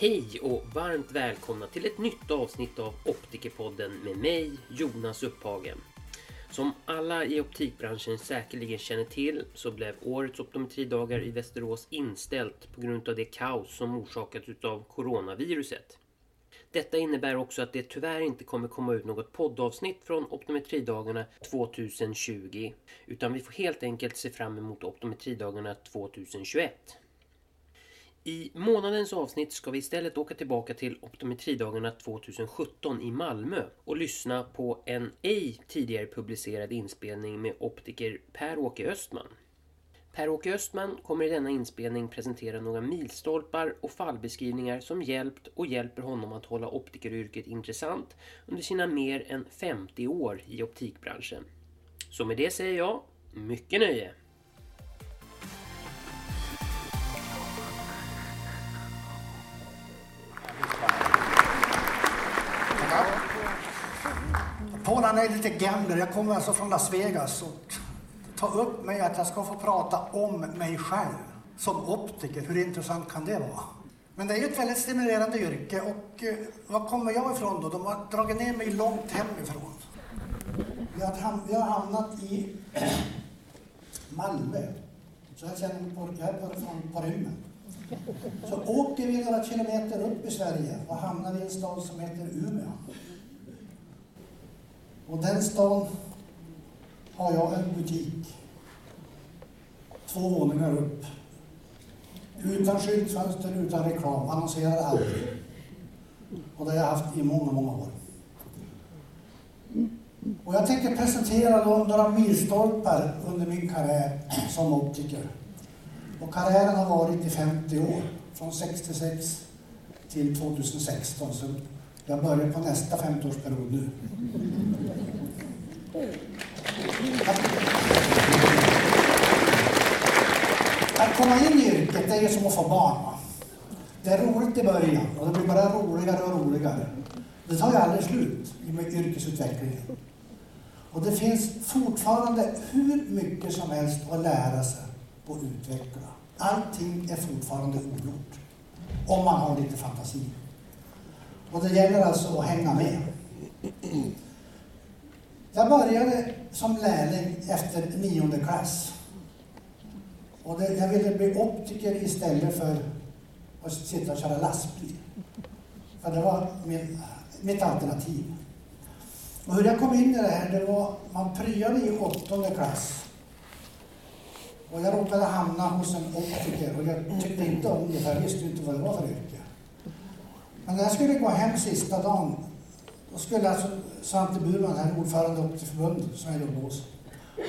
Hej och varmt välkomna till ett nytt avsnitt av Optikerpodden med mig Jonas Upphagen. Som alla i optikbranschen säkerligen känner till så blev årets optometridagar i Västerås inställt på grund av det kaos som orsakats av coronaviruset. Detta innebär också att det tyvärr inte kommer komma ut något poddavsnitt från optometridagarna 2020 utan vi får helt enkelt se fram emot optometridagarna 2021. I månadens avsnitt ska vi istället åka tillbaka till optometridagarna 2017 i Malmö och lyssna på en ej tidigare publicerad inspelning med optiker Per-Åke Östman. Per-Åke Östman kommer i denna inspelning presentera några milstolpar och fallbeskrivningar som hjälpt och hjälper honom att hålla optikeryrket intressant under sina mer än 50 år i optikbranschen. Så med det säger jag, mycket nöje! Han är lite gambler. Jag kommer alltså från Las Vegas och ta upp mig att jag ska få prata om mig själv som optiker. Hur intressant kan det vara? Men det är ju ett väldigt stimulerande yrke och eh, var kommer jag ifrån då? De har dragit ner mig långt hemifrån. Vi har, ham- vi har hamnat i Malmö. Så jag känner mig på, jag är på, från, på rymmen. Så åker vi några kilometer upp i Sverige och hamnar i en stad som heter Umeå. Och den stan har jag en butik. Två våningar upp. Utan skyltfönster, utan reklam. Annonserar aldrig. Och det har jag haft i många, många år. Och jag tänker presentera några milstolpar under min karriär som optiker. Och karriären har varit i 50 år. Från 66 till 2016. Så jag börjar på nästa 50-årsperiod nu. Att komma in i yrket, det är ju som att få barn. Va? Det är roligt i början och det blir bara roligare och roligare. Det tar ju aldrig slut med yrkesutvecklingen. Och det finns fortfarande hur mycket som helst att lära sig och utveckla. Allting är fortfarande ogjort. Om man har lite fantasi. Och det gäller alltså att hänga med. Jag började som lärling efter nionde klass. Och det, jag ville bli optiker istället för att sitta och köra lastbil. För det var min, mitt alternativ. Och hur jag kom in i det här, det var, man pryade i åttonde klass. Och jag råkade hamna hos en optiker och jag tyckte inte om det, för jag visste inte vad det var för yrke. Men när jag skulle gå hem sista dagen, då skulle alltså Svante Burman, här ordförande i Optikerförbundet som jag jobbade hos,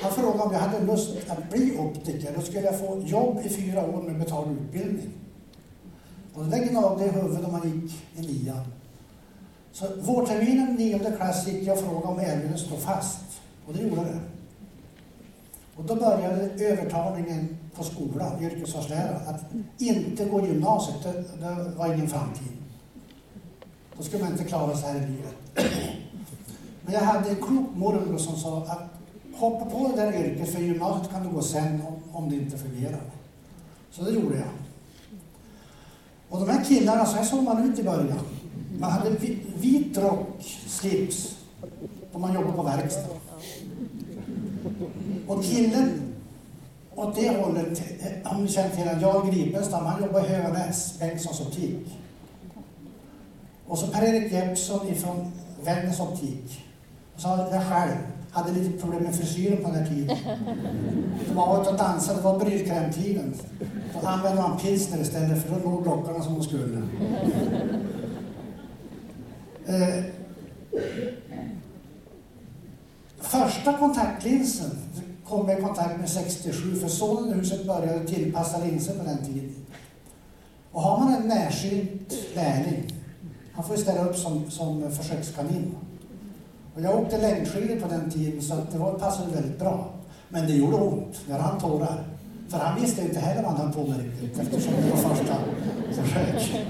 han frågade om jag hade lust att bli optiker. Då skulle jag få jobb i fyra år med betald utbildning. Och det gnagde i huvudet om man gick i nian. Så vårterminen nionde klass gick jag och frågade om erbjudandet stod fast. Och det gjorde det. Och då började övertalningen på skolan, yrkesvalslärare, att inte gå gymnasiet. Det, det var ingen framtid. Då skulle man inte klara sig här i livet. Men jag hade en klok morbror som sa att hoppa på det där yrket för gymnasiet kan du gå sen om, om det inte fungerar. Så det gjorde jag. Och de här killarna, så här såg man ut i början. Man hade vit rock, slips, och man jobbade på verkstad. Och killen åt det hållet, om ni känner till honom, Jarl Gripenstam, han jobbade i Höganäs, Bengtssons optik. Och så Per-Erik Jeppsson ifrån Vännäs optik. Och så hade jag själv, hade lite problem med frisyren på den här tiden. De var ute och dansade, det var brylkrämtiden. Då använde man pilsner istället för då låg lockarna som de skulle. Eh, första kontaktlinsen kom jag i kontakt med 67 för sonen i huset började tillpassa linser på den tiden. Och har man en närsynt lärling, han får ju ställa upp som, som försökskanin. Och jag åkte längdskidor på den tiden så det var, passade väldigt bra. Men det gjorde ont, Jag rann tårar. För han visste inte heller vad han höll på med riktigt eftersom det var första försök.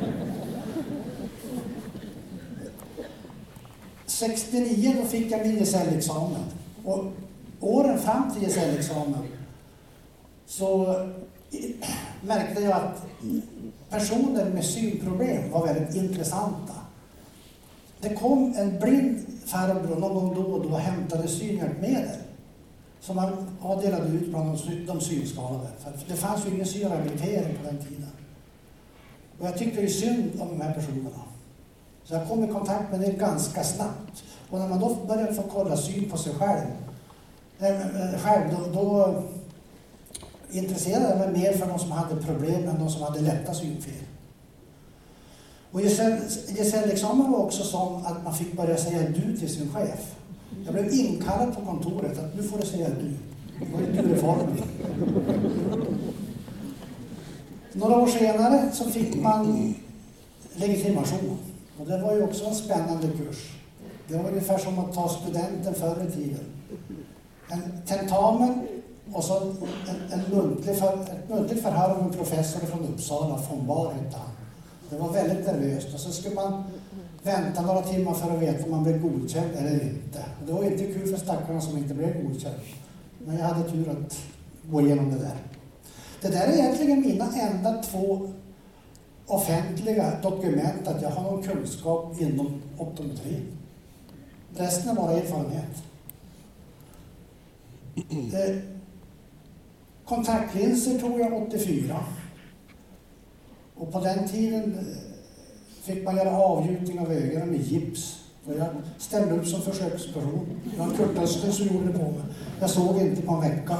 69 då fick jag min gesällexamen. Och åren fram till gesällexamen så märkte jag att personer med synproblem var väldigt intressanta. Det kom en blind farbror någon gång då och då och hämtade synhjälpmedel som man delade ut bland de synskadade. För det fanns ju ingen synrehabilitering på den tiden. Och jag tyckte ju synd om de här personerna. Så jag kom i kontakt med det ganska snabbt. Och när man då började få kolla syn på sig själv, äh, själv då, då intresserade jag mig mer för de som hade problem än de som hade lätta synfel. Och gesällexamen var också sån att man fick börja säga du till sin chef. Jag blev inkallad på kontoret att nu får du säga du. Det var ju du-reformen. Några år senare så fick man legitimation. Och det var ju också en spännande kurs. Det var ungefär som att ta studenten förr i tiden. En tentamen och så en, en muntlig för, ett muntligt förhör av en professor från Uppsala, von Bar hette han. Det var väldigt nervöst och så skulle man vänta några timmar för att veta om man blev godkänd eller inte. Och det var inte kul för stackarna som inte blev godkänd. Men jag hade tur att gå igenom det där. Det där är egentligen mina enda två offentliga dokument att jag har någon kunskap inom optometri. Resten är bara erfarenhet. Eh, kontaktlinser tog jag 84. Och på den tiden eh, fick man göra avgjutning av ögonen med gips. Och jag ställde upp som försöksperson. Det var Kurt Östen som gjorde det på mig. Jag såg inte på en vecka.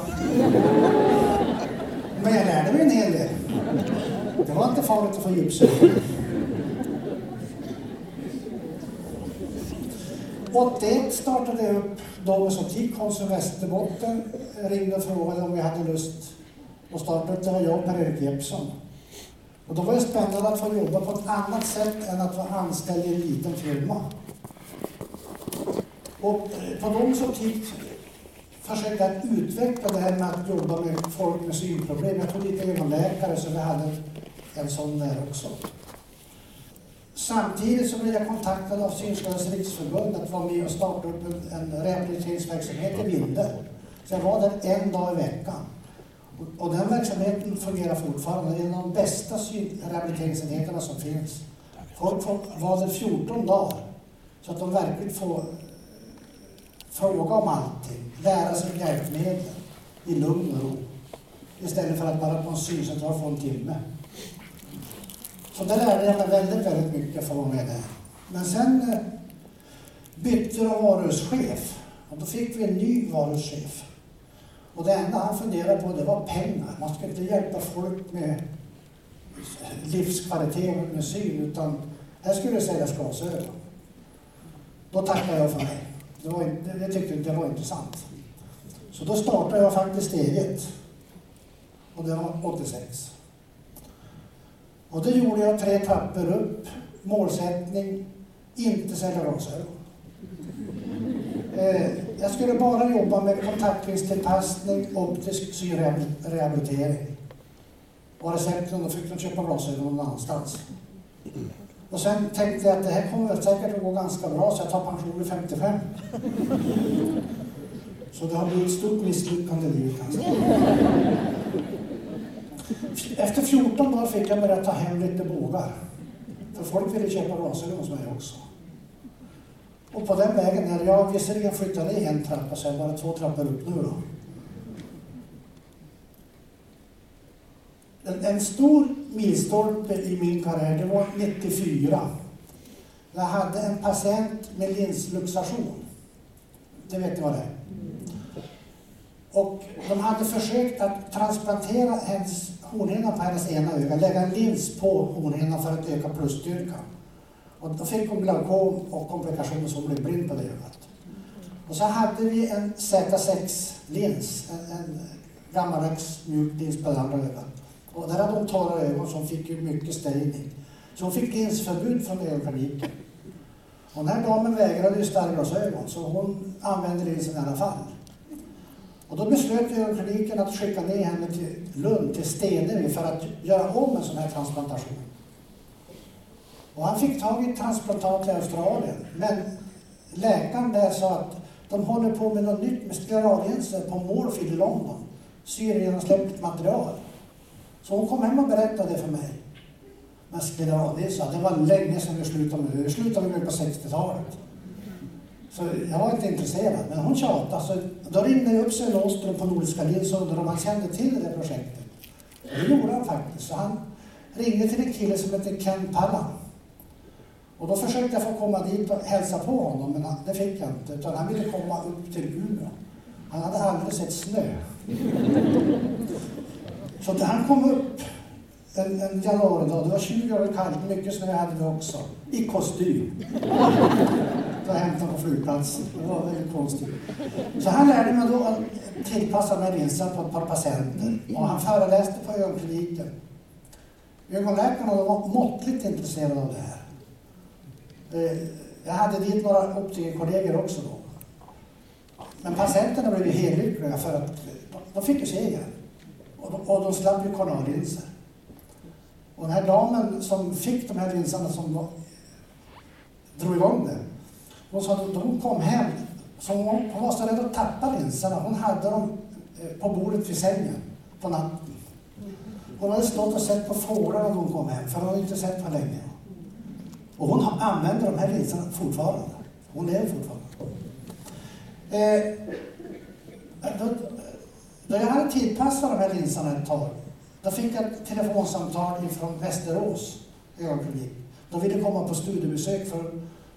Men jag lärde mig en hel del. Det var inte farligt att få gipsögon. 81 startade jag upp Domus Optik, Konsum Västerbotten. ringde och frågade om vi hade lust att starta upp. Det var jag och Per-Erik Jeppsson. Och då var det spännande att få jobba på ett annat sätt än att vara anställd i en liten firma. Och eh, på lång Optik försökte jag utveckla det här med att jobba med folk med synproblem. Jag tog lite ögonläkare så vi hade en sån där också. Samtidigt så blev jag kontaktad av Synskadades riksförbund att vara med och starta upp en, en rehabiliteringsverksamhet i Vinde. Så jag var där en dag i veckan. Och, den verksamheten fungerar fortfarande. Det är en av de bästa rehabiliteringsenheterna som finns. Folk får vara där 14 dagar så att de verkligen får fråga om allting, lära sig hjälpmedel i lugn och ro. Istället för att bara på en syncentral få en timme. Så där lärde jag mig väldigt, väldigt mycket för att vara med där. Men sen eh, bytte de varuhuschef och då fick vi en ny varuhuschef. Och det enda han funderade på det var pengar. Man skulle inte hjälpa folk med livskvalitet och med syn utan här skulle det säljas glasögon. Då tackade jag för mig. Det, var, det, det tyckte jag var intressant. Så då startade jag faktiskt eget. Och det var 86. Och det gjorde jag tre trappor upp. Målsättning, inte sälja glasögon. Eh, jag skulle bara jobba med kontaktlinstillpassning, optisk synrehabilitering. Och recepten, då fick de köpa glasögon någon annanstans. Och sen tänkte jag att det här kommer säkert att gå ganska bra så jag tar pension vid 55. Så det har blivit ett stort misslyckande nu kanske. Efter 14 dagar fick jag börja ta hem lite bågar. För folk ville köpa glasögon hos mig också. Och på den vägen, när jag visserligen flyttade ner en trappa så är bara två trappor upp nu då. En, en stor milstolpe i min karriär, det var 94. Jag hade en patient med linsluxation. Det vet ni vad det är? Och de hade försökt att transplantera hennes hornhinna på hennes ena öga, lägga en lins på hornhinnan för att öka plusstyrkan. Och då fick hon glaukom och komplikationer så hon blev blind på det ögat. Och så hade vi en Z6-lins, en, en gammaldags mjuk lins på det andra ögat. Och där hade hon torra ögon som fick ju mycket stejning. Så hon fick linsförbud från ögonkliniken. Och den här damen vägrade ju starrglasögon så hon använde linsen i alla fall. Och då beslöt ögonkliniken att skicka ner henne till Lund, till Stenevi, för att göra om en sån här transplantation. Och han fick tag i ett transplantat i Australien. Men läkaren där sa att de håller på med något nytt med skleralienser på Morfield i London. Syregenomsläppt material. Så hon kom hem och berättade det för mig. Men sklerotis, det var länge sedan vi slutade med det. Vi slutade med det på 60-talet. Så jag var inte intresserad, men hon tjatade. Så då ringde jag upp Sven Åström på Nordiska Linds och undrade om han kände till det projektet. Och det gjorde han faktiskt. Så han ringde till en kille som heter Ken Pallan. Och då försökte jag få komma dit och hälsa på honom, men det fick jag inte. Utan han ville komma upp till Umeå. Han hade aldrig sett snö. Så när han kom upp en, en januaridag, det var 20 grader kallt, mycket snö hade vi också, i kostym. Då hämtade på flygplatsen. Det var väldigt konstigt. Så han lärde mig då att tillpassa de här linserna på ett par patienter. Och han föreläste på ögonkliniken. Ögonläkarna var måttligt intresserade av det här. Eh, jag hade dit några optikerkollegor också då. Men patienterna blev ju hellyckliga för att eh, de fick ju se igen. Och de, och de slapp ju kornallinser. Och den här damen som fick de här linserna som drog igång det, hon sa att hon kom hem, så hon, hon var så rädd att tappa linserna. Hon hade dem eh, på bordet vid sängen på natten. Hon hade stått och sett på fåglarna när hon kom hem, för hon hade inte sett på länge. Och hon använder de här linserna fortfarande. Hon lever fortfarande. Eh, då, då jag hade tillpassat de här linserna ett tag, då fick jag ett telefonsamtal från Västerås ögonklinik. De ville komma på studiebesök för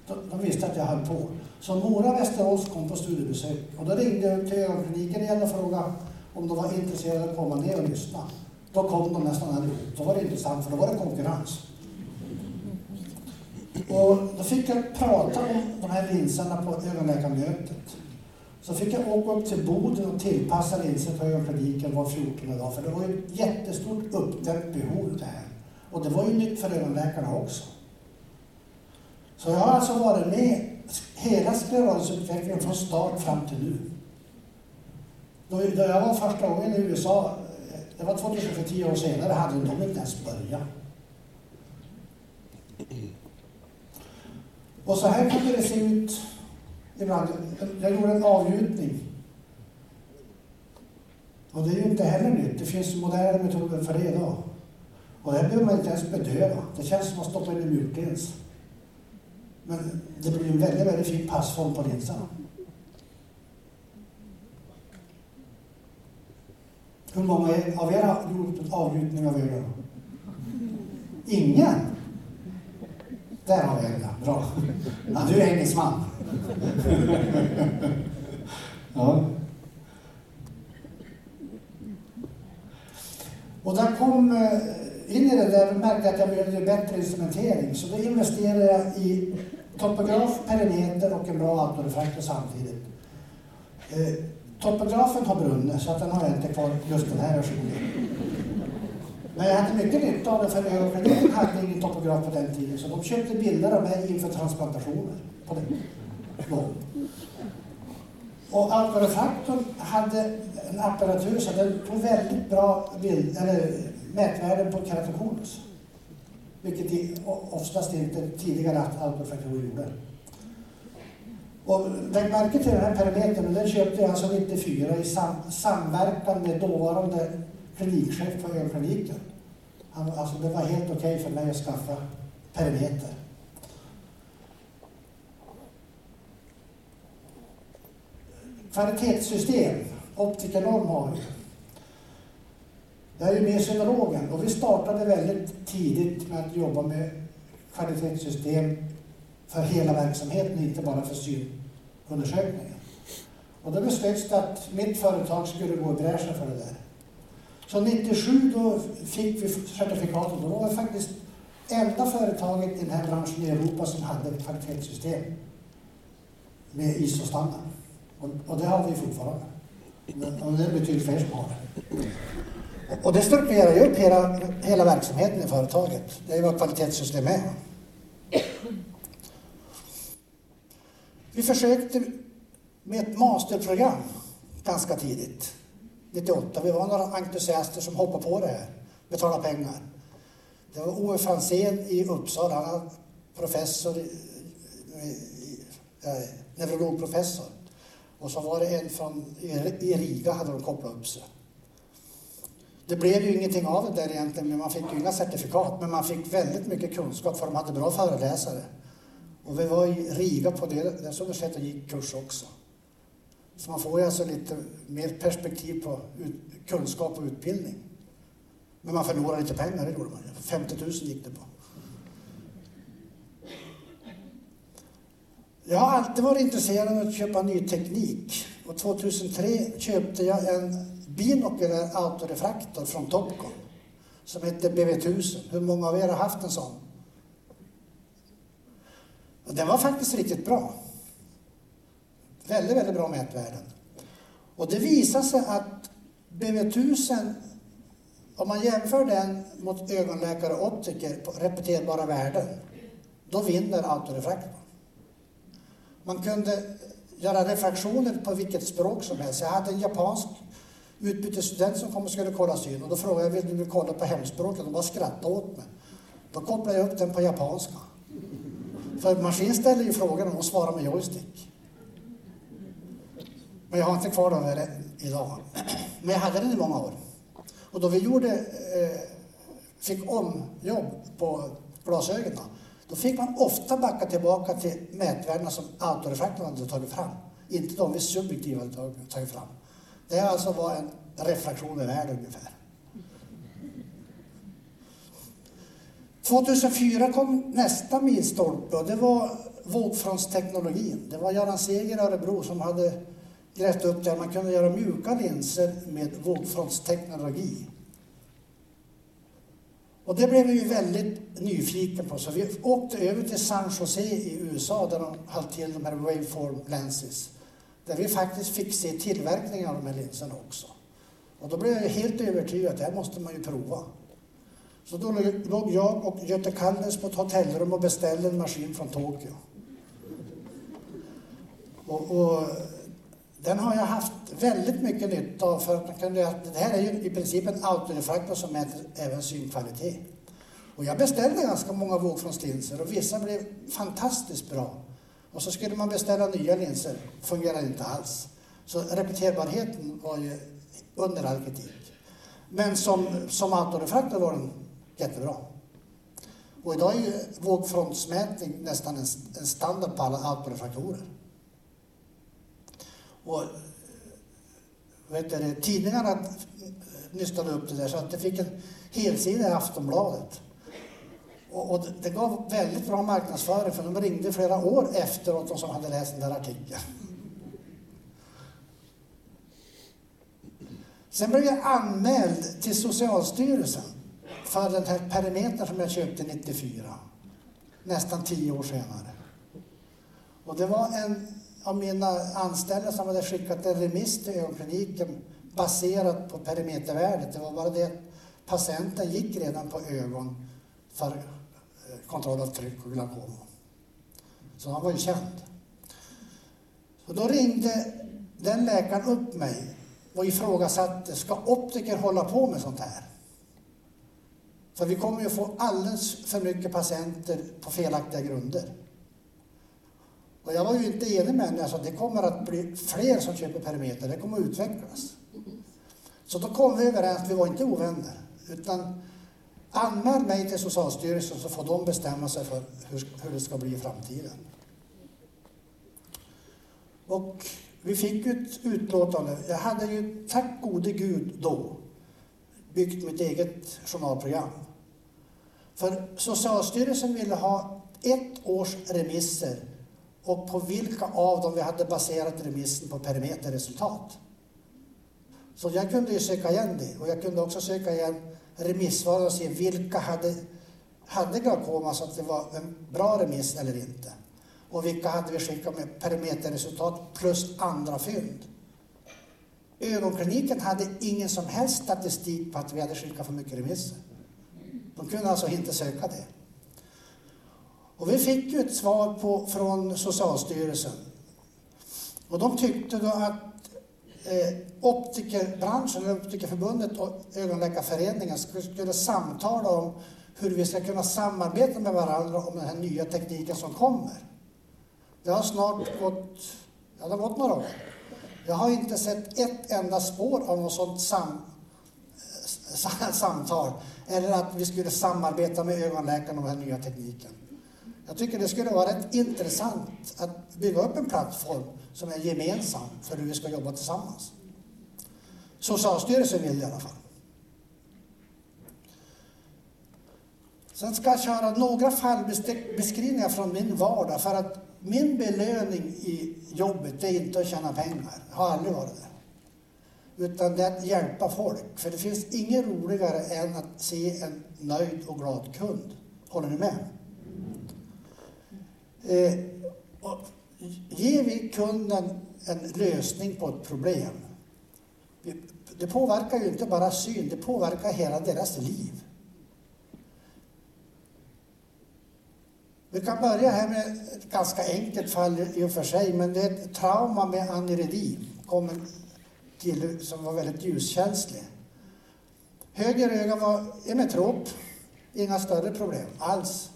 de visste att jag höll på. Så Mora Västerås kom på studiebesök och då ringde jag till ögonkliniken igen och frågade om de var intresserade av att komma ner och lyssna. Då kom de nästan allihop. Då var det intressant för då var det konkurrens. Och då fick jag prata om de här linserna på ögonläkarmötet. Så fick jag åka upp till Boden och tillpassa linser på ögonkliniken var 14 dag. För det var ju ett jättestort uppdämt behov det här. Och det var ju nytt för ögonläkarna också. Så jag har alltså varit med hela sklerasutvecklingen från start fram till nu. Då, då jag var första gången i USA, det var 2010 år senare, hade de inte ens börjat. Och så här kunde det se ut ibland. Jag gjorde en avgjutning. Och det är ju inte heller nytt. Det finns moderna metoder för det idag. Och det behöver man inte ens bedöva. Det känns som att stoppa in en mjukdels. Men det blir en väldigt, väldigt fin passform på linsen. Hur många av er har gjort en avgjutning av ögonen? Ingen? Där har vi en, bra. Ja, du är engelsman. ja. Och där kom eh, in i det där och märkte att jag behövde bättre instrumentering. Så då investerade jag i topograf, perimeter och en bra autorefraktor samtidigt. Eh, topografen har brunnit så att den har jag inte kvar just den här versionen. Men jag hade mycket nytta av det för ögonkliniken hade ingen topograf på den tiden så de köpte bilder av mig inför transplantationer. På den. Och autorefraktorn hade en apparatur så den tog väldigt bra bild, eller mätvärden på keratokonus. Vilket oftast inte tidigare autorefraktorer gjorde. Och lägg märke till den här perimetern, den köpte jag alltså 94 i sam samverkan med dåvarande klinikchef på ögonkliniken. alltså det var helt okej okay för mig att skaffa perimeter. Kvalitetssystem, optikernorm har vi. Jag är ju med i synologen och vi startade väldigt tidigt med att jobba med kvalitetssystem för hela verksamheten, inte bara för synundersökningen. Och då beslöts det att mitt företag skulle gå i bräschen för det där. Så 97 då fick vi certifikatet och då var vi faktiskt enda företaget i den här branschen i Europa som hade ett kvalitetssystem med ISO-standard. Och, och, det har vi fortfarande. Och det är betydligt fler som har det. Och det strukturerar ju upp hela, hela verksamheten i företaget. Det är vad kvalitetssystem är. Vi försökte med ett masterprogram ganska tidigt, 98. Vi var några entusiaster som hoppade på det här, betalade pengar. Det var Ove Franzén i Uppsala, han var professor, eh, neurologprofessor. Och så var det en från e- i Riga hade de kopplat upp sig. Det blev ju ingenting av det där egentligen, men man fick ju inga certifikat. Men man fick väldigt mycket kunskap för de hade bra föreläsare. Och vi var i Riga på det, deras universitet och gick kurs också. Så man får ju alltså lite mer perspektiv på ut, kunskap och utbildning. Men man förlorar lite pengar, det gjorde man ju. 50 000 gick det på. Jag har alltid varit intresserad av att köpa ny teknik. Och 2003 köpte jag en binocular autorefraktor från Topcon som heter BV1000. Hur många av er har haft en sån? Och den var faktiskt riktigt bra. Väldigt, väldigt bra mätvärden. Och det visar sig att BV1000, om man jämför den mot ögonläkare och optiker på repeterbara värden, då vinner autorefraktorn. Man kunde göra refraktioner på vilket språk som helst. Jag hade en japansk utbytesstudent som kom och skulle kolla syn och då frågade jag vill du kolla på hemspråket? De bara skrattade åt mig. Då kopplade jag upp den på japanska. För maskin ställer ju frågorna och svarar med joystick. Men jag har inte kvar den där idag. Men jag hade den i många år. Och då vi gjorde, eh, fick om jobb på glasögonen, då fick man ofta backa tillbaka till mätvärdena som autorefraktorn hade tagit fram. Inte de vi subjektivt hade tagit fram. Det alltså var en refraktion i världen ungefär. 2004 kom nästa milstolpe och det var vågfrontsteknologin. Det var Göran Seger i Örebro som hade grävt upp där Man kunde göra mjuka linser med vågfrontsteknologi. Och det blev vi ju väldigt nyfikna på, så vi åkte över till San Jose i USA där de höll till de här waveform lenses. Där vi faktiskt fick se tillverkningen av de här linserna också. Och då blev jag helt övertygad att det här måste man ju prova. Så då låg jag och Göte Kallens på ett hotellrum och beställde en maskin från Tokyo. Och, och, den har jag haft väldigt mycket nytta av för att man kan, det här är ju i princip en autorefraktor som mäter även synkvalitet. Och jag beställde ganska många vågfrontslinser och vissa blev fantastiskt bra. Och så skulle man beställa nya linser, fungerade inte alls. Så repeterbarheten var ju under all kritik. Men som, som autorefraktor var den jättebra. Och idag är ju vågfrontsmätning nästan en, en standard på alla autorefraktorer. Och eh, vet du, tidningarna nystade upp det där så att det fick en helsida i Aftonbladet. Och, och, det gav väldigt bra marknadsföring för de ringde flera år efteråt de som hade läst den där artikeln. Sen blev jag anmäld till Socialstyrelsen för den här perimetern som jag köpte 94. Nästan tio år senare. Och det var en av mina anställda som hade skickat en remiss till ögonkliniken baserat på perimetervärdet. Det var bara det att patienten gick redan på ögon för eh, kontroll av tryck och glaukom. Så han var ju känd. Och då ringde den läkaren upp mig och ifrågasatte, ska optiker hålla på med sånt här? För vi kommer ju få alldeles för mycket patienter på felaktiga grunder. Och jag var ju inte enig med henne, jag sa det kommer att bli fler som köper perimeter, det kommer att utvecklas. Så då kom vi överens, vi var inte ovänner, utan anmäl mig till Socialstyrelsen så får de bestämma sig för hur, hur det ska bli i framtiden. Och vi fick ett utlåtande. Jag hade ju, tack gode gud då, byggt mitt eget journalprogram. För Socialstyrelsen ville ha ett års remisser och på vilka av dem vi hade baserat remissen på perimeterresultat. Så jag kunde ju söka igen det och jag kunde också söka igen remissvaren och se vilka hade, hade glaukoma så att det var en bra remiss eller inte. Och vilka hade vi skickat med perimeterresultat plus andra fynd. Ögonkliniken hade ingen som helst statistik på att vi hade skickat för mycket remisser. De kunde alltså inte söka det. Och vi fick ju ett svar på, från Socialstyrelsen. Och de tyckte då att eh, optikerbranschen, Optikerförbundet och Ögonläkarföreningen skulle, skulle samtala om hur vi ska kunna samarbeta med varandra om den här nya tekniken som kommer. Det har snart gått, ja, det har gått några år. Jag har inte sett ett enda spår av något sånt sam, samtal. Eller att vi skulle samarbeta med ögonläkarna om den här nya tekniken. Jag tycker det skulle vara rätt intressant att bygga upp en plattform som är gemensam för hur vi ska jobba tillsammans. Socialstyrelsen vill det i alla fall. Sen ska jag köra några fallbeskrivningar från min vardag för att min belöning i jobbet är inte att tjäna pengar. Det har aldrig varit det. Utan det är att hjälpa folk. För det finns inget roligare än att se en nöjd och glad kund. Håller ni med? Eh, ger vi kunden en lösning på ett problem, det påverkar ju inte bara syn, det påverkar hela deras liv. Vi kan börja här med ett ganska enkelt fall i och för sig, men det är ett trauma med aneurysm kom som var väldigt ljuskänslig. Höger öga var emetrop, inga större problem alls.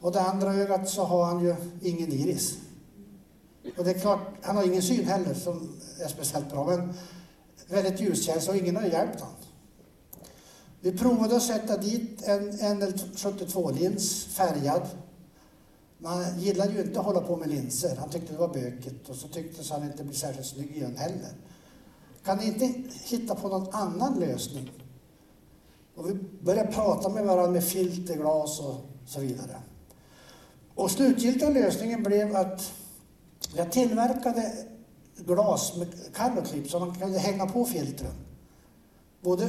Och det andra ögat så har han ju ingen iris. Och det är klart, han har ingen syn heller som är speciellt bra, men väldigt ljuskänslig och ingen har hjälpt honom. Vi provade att sätta dit en NL72-lins färgad. Man gillade ju inte att hålla på med linser. Han tyckte det var bökigt och så tyckte han inte blev särskilt snygg den heller. Kan ni inte hitta på någon annan lösning? Och vi började prata med varandra med filterglas och så vidare. Och slutgiltiga lösningen blev att jag tillverkade glas med kalvoklipp så man kunde hänga på filtren. Både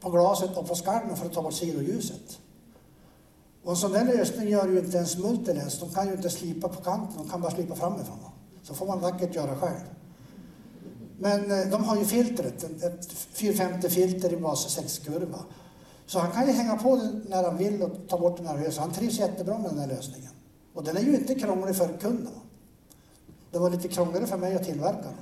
på glaset och på skarven för att ta bort sidoljuset. Och en sån där lösning gör ju inte ens Multilens. De kan ju inte slipa på kanten, de kan bara slipa framifrån. Så får man vackert göra själv. Men eh, de har ju filtret, ett 450 filter i bas 6-kurva. Så han kan ju hänga på den när han vill och ta bort den här Så han trivs jättebra med den här lösningen. Och den är ju inte krånglig för kunden. Det var lite krångligare för mig att tillverka den.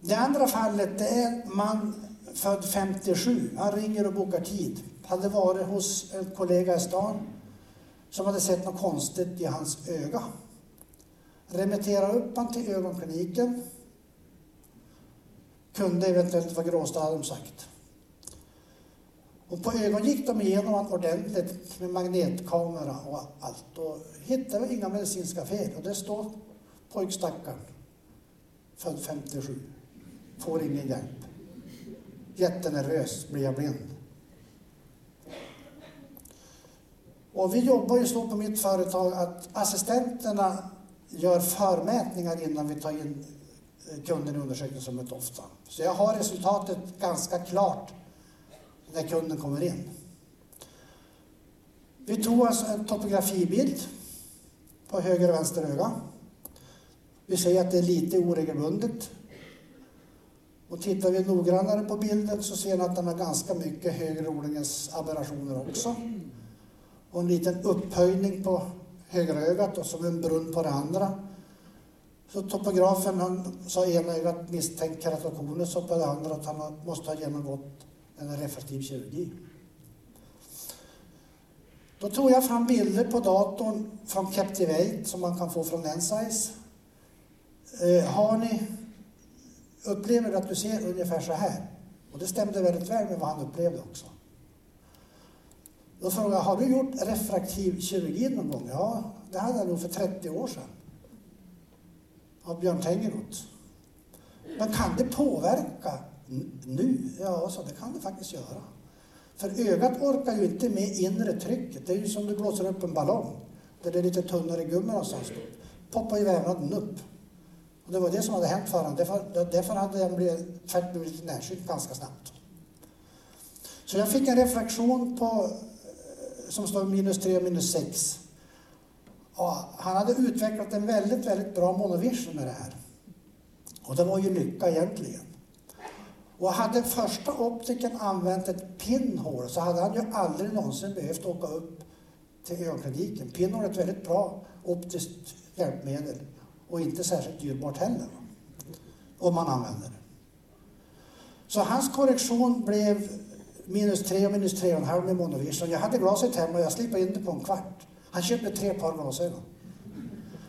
Det andra fallet det är en man född 57. Han ringer och bokar tid. Hade varit hos en kollega i stan som hade sett något konstigt i hans öga. Remitterar upp han till ögonkliniken. Kunde eventuellt vara gråstad, hade de sagt. Och på ögon gick de igenom honom ordentligt med magnetkamera och allt och hittade inga medicinska fel. Och det står pojkstackaren, född 57. Får ingen hjälp. Jättenervös, blir jag blind. Och vi jobbar ju så på mitt företag att assistenterna gör förmätningar innan vi tar in kunden i undersökningsrummet ofta. Så jag har resultatet ganska klart när kunden kommer in. Vi tog alltså en topografibild på höger och vänster öga. Vi ser att det är lite oregelbundet. Och tittar vi noggrannare på bilden så ser ni att den har ganska mycket högre odlingens aberrationer också. Och en liten upphöjning på högerögat och som en brunn på det andra. Så topografen han sa ena ögat misstänkt keratokonus och på det andra att han måste ha genomgått eller refraktiv kirurgi. Då tog jag fram bilder på datorn från Captivate som man kan få från Ensize. Eh, har ni upplever du att du ser ungefär så här. Och det stämde väldigt väl med vad han upplevde också. Då frågade jag, har du gjort refraktiv kirurgi någon gång? Ja, det hade jag nog för 30 år sedan. Av Björn Tengeroth. Men kan det påverka nu? Ja, så det kan det faktiskt göra. För ögat orkar ju inte med inre trycket. Det är ju som du blåser upp en ballong. Där det är lite tunnare gummi någonstans. Poppar ju vävnaden upp. Och det var det som hade hänt för honom. Därför, därför hade han blivit, blivit närsynt ganska snabbt. Så jag fick en refraktion på, eh, som står minus 3 och minus 6. Och han hade utvecklat en väldigt, väldigt bra monovision med det här. Och det var ju lycka egentligen. Och hade första optiken använt ett pinhål så hade han ju aldrig någonsin behövt åka upp till ögonkliniken. Pinhål är ett väldigt bra optiskt hjälpmedel och inte särskilt dyrbart heller. Om man använder det. Så hans korrektion blev minus 3 och minus 3,5 med monovision. Jag hade glaset hemma och jag slipade in det på en kvart. Han köpte tre par glasögon.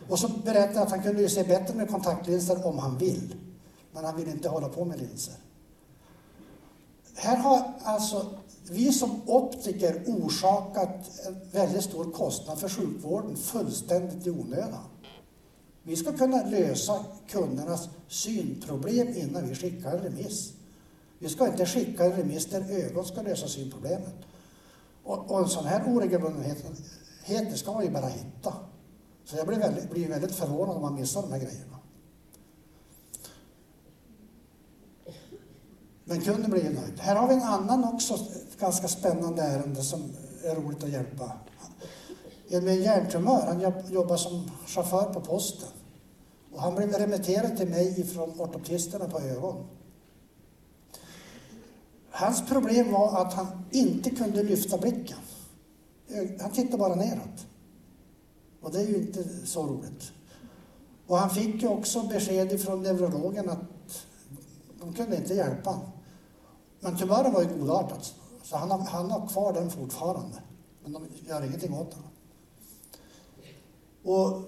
Och så berättade att han kunde se bättre med kontaktlinser om han vill. Men han vill inte hålla på med linser. Här har alltså vi som optiker orsakat en väldigt stor kostnad för sjukvården fullständigt i onödan. Vi ska kunna lösa kundernas synproblem innan vi skickar en remiss. Vi ska inte skicka en remiss där ögon ska lösa synproblemet. Och, och en sån här oregelbundenhet ska man ju bara hitta. Så jag blir väldigt, blir väldigt förvånad om man missar de här grejerna. Men kunden blev ju nöjd. Här har vi en annan också ganska spännande ärende som är roligt att hjälpa. En med en hjärntumör, han jobbar som chaufför på posten. Och han blev remitterad till mig ifrån ortoptisterna på ögon. Hans problem var att han inte kunde lyfta blicken. Han tittade bara neråt. Och det är ju inte så roligt. Och han fick ju också besked från neurologen att de kunde inte hjälpa honom. Men tumören var ju godartad, så han har, han har kvar den fortfarande. Men de gör ingenting åt den. Och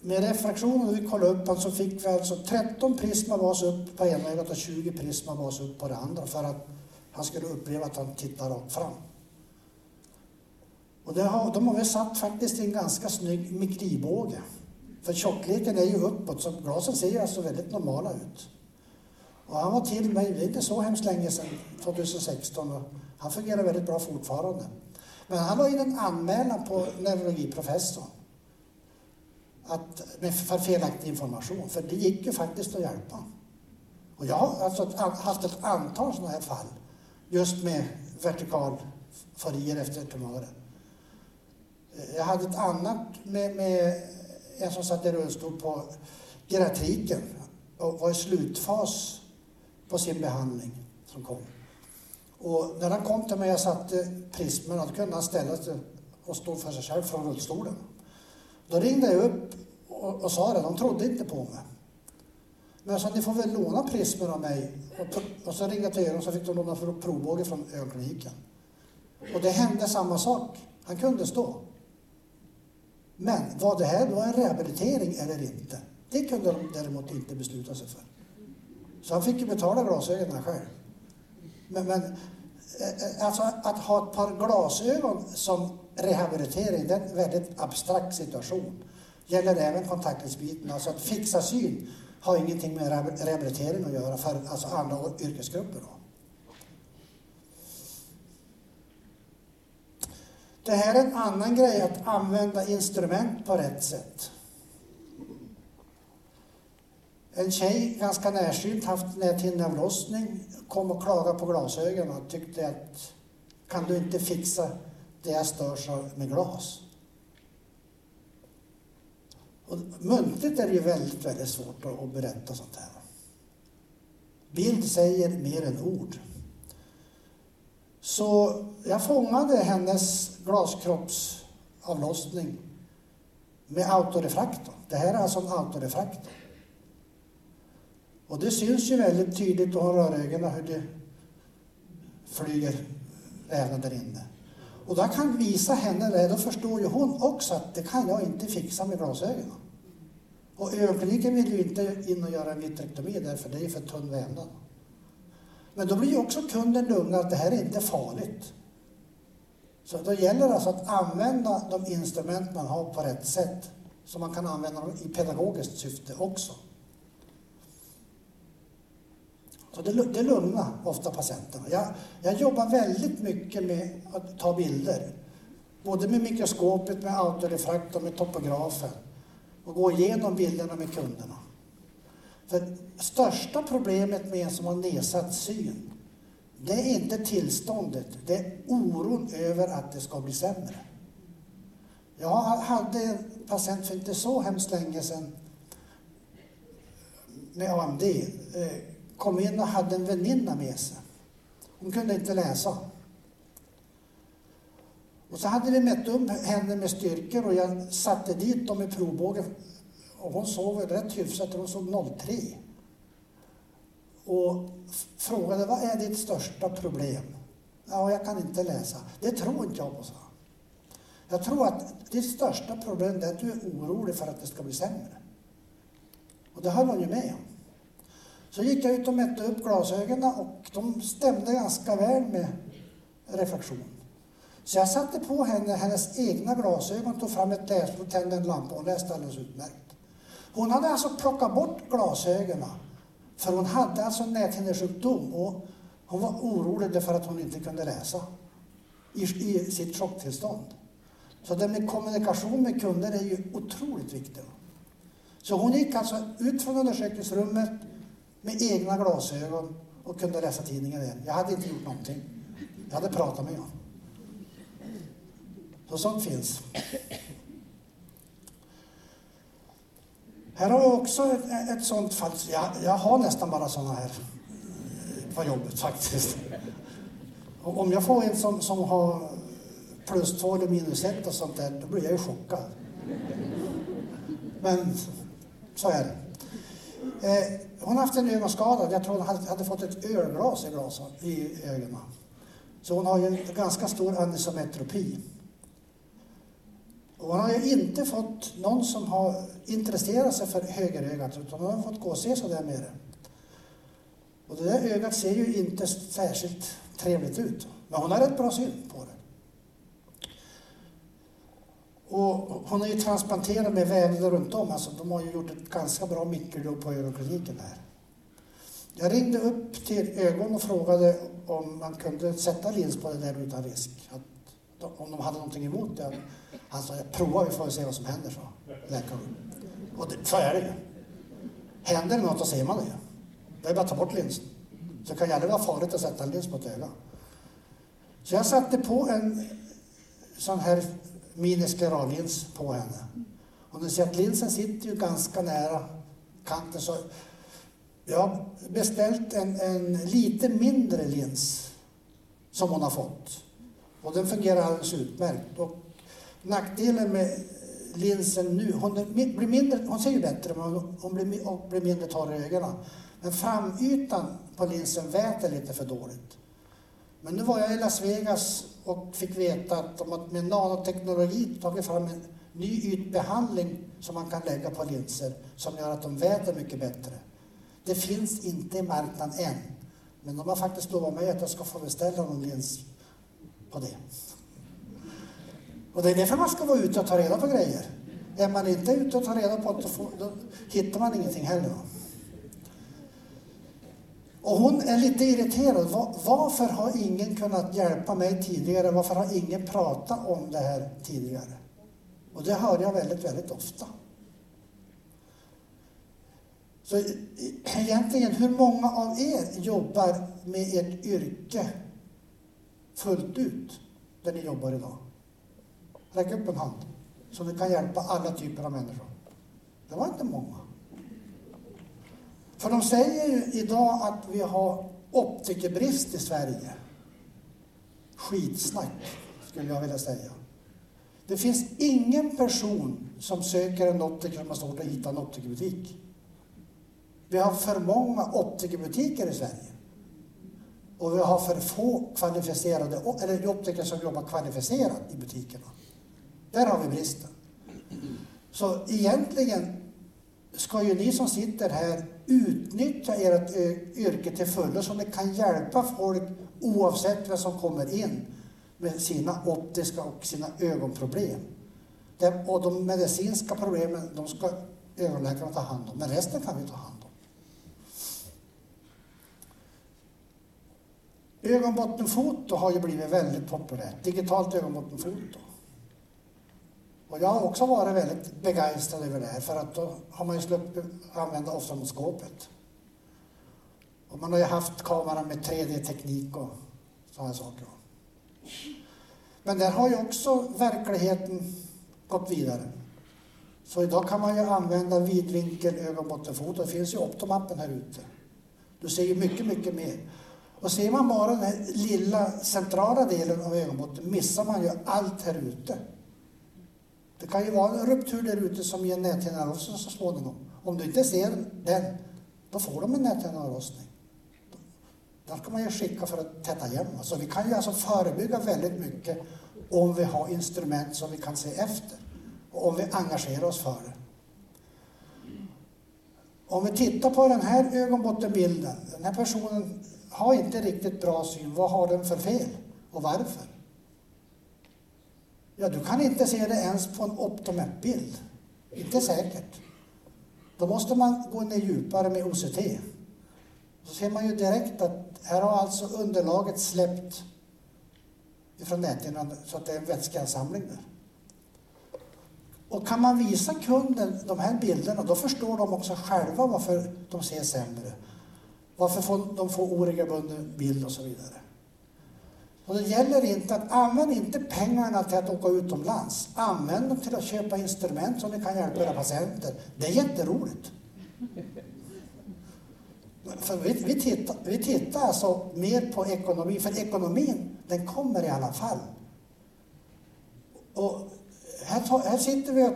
med refraktionen, när vi kollade upp den, så fick vi alltså 13 prisma bas upp på ena ögat och 20 prisma bas upp på det andra för att han skulle uppleva att han tittar rakt fram. Och det har, de har vi satt faktiskt i en ganska snygg mikribåge. För tjockleken är ju uppåt, så glasen ser ju alltså väldigt normala ut. Och han var till mig, det är inte så hemskt länge sedan, 2016, och han fungerar väldigt bra fortfarande. Men han la in en anmälan på neurologiprofessorn att, med för felaktig information, för det gick ju faktiskt att hjälpa. Och jag har alltså haft ett antal sådana här fall, just med vertikalforier efter tumörer. Jag hade ett annat med, med en som satt i rullstol på geriatriken och var i slutfas på sin behandling som kom. Och när han kom till mig och satte prismen, då kunde han ställa sig och stå för sig själv från rullstolen. Då ringde jag upp och, och sa det, de trodde inte på mig. Men jag sa, ni får väl låna prismen av mig. Och, och så ringde jag till ögonen så fick de låna provbåge från ögonkliniken. Och det hände samma sak. Han kunde stå. Men var det här då en rehabilitering eller inte? Det kunde de däremot inte besluta sig för. Så han fick ju betala glasögonen själv. Men, men eh, eh, alltså att ha ett par glasögon som rehabilitering, det är en väldigt abstrakt situation. Gäller även kontaktlinsbiten. Alltså att fixa syn har ingenting med rehabilitering att göra för alltså andra yrkesgrupper. Då. Det här är en annan grej, att använda instrument på rätt sätt. En tjej, ganska närsynt, haft näthinneavlossning, kom och klagade på glasögonen och tyckte att kan du inte fixa det jag störs av med glas? Och muntligt är det ju väldigt, väldigt svårt att, berätta sånt här. Bild säger mer än ord. Så jag fångade hennes glaskroppsavlossning med autorefraktorn. Det här är alltså en autorefraktor. Och det syns ju väldigt tydligt då hon hur det flyger även där inne. Och då kan visa henne det, då förstår ju hon också att det kan jag inte fixa med glasögonen. Och ögonkliniken vill ju inte in och göra en vitrektomi därför det är för tunn vävnad. Men då blir ju också kunden lugnad att det här är inte farligt. Så då gäller det alltså att använda de instrument man har på rätt sätt. Så man kan använda dem i pedagogiskt syfte också. Så det, det lugnar ofta patienterna. Jag, jag jobbar väldigt mycket med att ta bilder. Både med mikroskopet, med autorefrakt och med topografen. Och gå igenom bilderna med kunderna. För största problemet med en som har nedsatt syn, det är inte tillståndet, det är oron över att det ska bli sämre. Jag hade en patient för inte så hemskt länge sedan med AMD eh, kom in och hade en väninna med sig. Hon kunde inte läsa. Och så hade vi mätt upp henne med styrkor och jag satte dit dem i provbågen. Och hon sov rätt hyfsat, hon sov 03. Och frågade, vad är ditt största problem? Ja, jag kan inte läsa. Det tror inte jag på, sa Jag tror att ditt största problem är att du är orolig för att det ska bli sämre. Och det höll hon ju med om. Så gick jag ut och mätte upp glasögonen och de stämde ganska väl med reflektion. Så jag satte på henne hennes egna glasögon, tog fram ett läsblad, tände en lampa och hon läste alldeles utmärkt. Hon hade alltså plockat bort glasögonen för hon hade alltså näthinnesjukdom och hon var orolig för att hon inte kunde läsa i, i sitt chocktillstånd. Så det med kommunikation med kunder är ju otroligt viktigt. Så hon gick alltså ut från undersökningsrummet med egna glasögon och kunde läsa tidningen igen. Jag hade inte gjort någonting. Jag hade pratat med honom. Så sånt finns. Här har vi också ett, ett sånt fall. Jag, jag har nästan bara såna här eh, på jobbet faktiskt. Och om jag får en som, som har plus två eller minus ett och sånt där, då blir jag ju chockad. Men så är det. Eh, hon har haft en ögonskada. Jag tror hon hade, hade fått ett ölglas i, i ögonen. Så hon har ju en ganska stor anisometropi. Och hon har ju inte fått någon som har intresserat sig för högerögat utan hon har fått gå och se så där med det. Och det där ögat ser ju inte särskilt trevligt ut. Men hon har rätt bra syn på det. Och hon är ju transplanterad med vävnader runt om. Alltså, de har ju gjort ett ganska bra mikrojobb på ögonkliniken här. Jag ringde upp till ögon och frågade om man kunde sätta lins på det där utan risk. Att, om de hade någonting emot det. Han sa, prova vi får se vad som händer, sa läkaren. Och det, så är det ju. Händer det något så ser man det ju. Det är bara att ta bort linsen. Så det kan ju aldrig vara farligt att sätta en lins på ett öga. Så jag satte på en sån här minisklerallins på henne. Och ni ser att linsen sitter ju ganska nära kanten. Så jag har beställt en, en lite mindre lins som hon har fått. Och den fungerar alldeles utmärkt. Och nackdelen med linsen nu, hon, blir mindre, hon ser ju bättre men hon blir, och blir mindre torr i ögonen. Men framytan på linsen väter lite för dåligt. Men nu var jag i Las Vegas och fick veta att de med nanoteknologi tagit fram en ny ytbehandling som man kan lägga på linser som gör att de väter mycket bättre. Det finns inte i marknaden än, men de har faktiskt lovat mig att jag ska få beställa någon lins på det. Och det är därför man ska vara ute och ta reda på grejer. Är man inte ute och tar reda på det, då, då hittar man ingenting heller. Och hon är lite irriterad. Varför har ingen kunnat hjälpa mig tidigare? Varför har ingen pratat om det här tidigare? Och det hör jag väldigt, väldigt ofta. Så egentligen, hur många av er jobbar med ert yrke fullt ut, där ni jobbar idag? Räck upp en hand, så ni kan hjälpa alla typer av människor. Det var inte många. För de säger ju idag att vi har optikerbrist i Sverige. Skitsnack, skulle jag vilja säga. Det finns ingen person som söker en optiker som har svårt att hitta en optikerbutik. Vi har för många optikerbutiker i Sverige. Och vi har för få kvalificerade, eller optiker som jobbar kvalificerat i butikerna. Där har vi bristen. Så egentligen ska ju ni som sitter här utnyttja ert eh, yrke till fullo så ni kan hjälpa folk oavsett vem som kommer in med sina optiska och sina ögonproblem. Och de medicinska problemen, de ska ögonläkarna ta hand om, men resten kan vi ta hand om. Ögonbottenfoto har ju blivit väldigt populärt, digitalt ögonbottenfoto. Och jag har också varit väldigt begeistrad över det här för att då har man ju sluppit använda oftalmoskopet. Och man har ju haft kameran med 3D-teknik och sådana saker. Men där har ju också verkligheten gått vidare. Så idag kan man ju använda vidvinkel ögonbottenfoto. Det finns ju optomappen här ute. Du ser ju mycket, mycket mer. Och ser man bara den här lilla centrala delen av ögonbotten missar man ju allt här ute. Det kan ju vara en ruptur där ute som ger näthinneavrossning så småningom. Om du inte ser den, då får de en näthinneavrostning. Den ska man ju skicka för att täta igen. Så vi kan ju alltså förebygga väldigt mycket om vi har instrument som vi kan se efter och om vi engagerar oss för det. Om vi tittar på den här ögonbottenbilden. Den här personen har inte riktigt bra syn. Vad har den för fel och varför? Ja, du kan inte se det ens på en optometbild. Inte säkert. Då måste man gå ner djupare med OCT. Så ser man ju direkt att här har alltså underlaget släppt ifrån näthinnan så att det är en vätskeansamling där. Och kan man visa kunden de här bilderna, då förstår de också själva varför de ser sämre. Varför de får oregelbunden bild och så vidare. Och det gäller inte att använda inte pengarna till att åka utomlands. Använd dem till att köpa instrument som ni kan hjälpa era patienter. Det är jätteroligt. För vi, vi, tittar, vi tittar alltså mer på ekonomi, för ekonomin den kommer i alla fall. Och här, här sitter vi och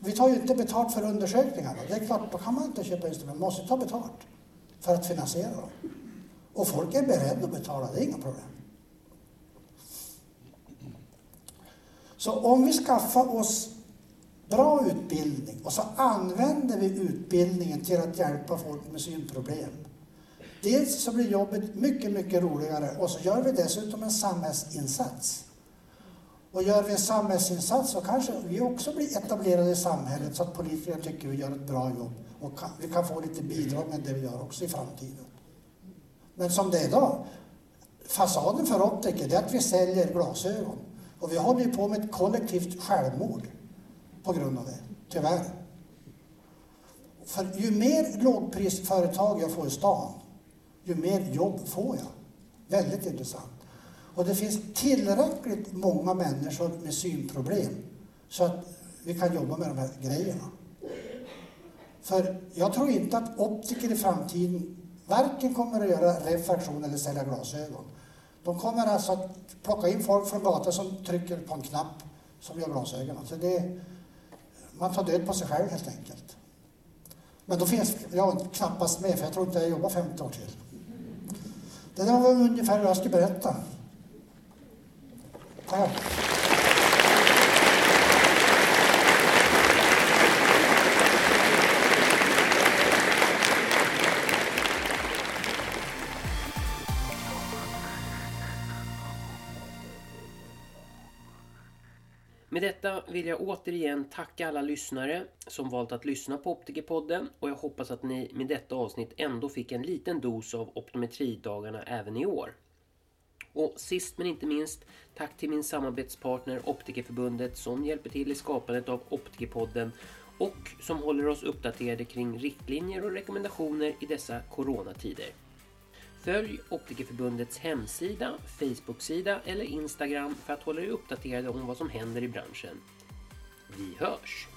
vi tar ju inte betalt för undersökningarna. Det är klart, då kan man inte köpa instrument. Man måste ta betalt för att finansiera dem. Och folk är beredda att betala, det är inga problem. Så om vi skaffar oss bra utbildning och så använder vi utbildningen till att hjälpa folk med synproblem. Dels så blir jobbet mycket, mycket roligare och så gör vi dessutom en samhällsinsats. Och gör vi en samhällsinsats så kanske vi också blir etablerade i samhället så att politikerna tycker vi gör ett bra jobb och kan, vi kan få lite bidrag med det vi gör också i framtiden. Men som det är idag, fasaden för optiker är att vi säljer glasögon. Och vi håller ju på med ett kollektivt självmord på grund av det, tyvärr. För ju mer lågprisföretag jag får i stan, ju mer jobb får jag. Väldigt intressant. Och det finns tillräckligt många människor med synproblem så att vi kan jobba med de här grejerna. För jag tror inte att optiker i framtiden varken kommer att göra refraktion eller sälja glasögon. De kommer alltså att plocka in folk från gatan som trycker på en knapp som gör glasögonen. Så alltså det, man tar död på sig själv helt enkelt. Men då finns jag knappast med, för jag tror inte jag jobbar 50 år till. Det där var ungefär vad jag skulle berätta. Tack. Med detta vill jag återigen tacka alla lyssnare som valt att lyssna på Optikerpodden och jag hoppas att ni med detta avsnitt ändå fick en liten dos av optometridagarna även i år. Och sist men inte minst, tack till min samarbetspartner Optikerförbundet som hjälper till i skapandet av Optikerpodden och som håller oss uppdaterade kring riktlinjer och rekommendationer i dessa coronatider. Följ Optikerförbundets hemsida, Facebook-sida eller Instagram för att hålla er uppdaterade om vad som händer i branschen. Vi hörs!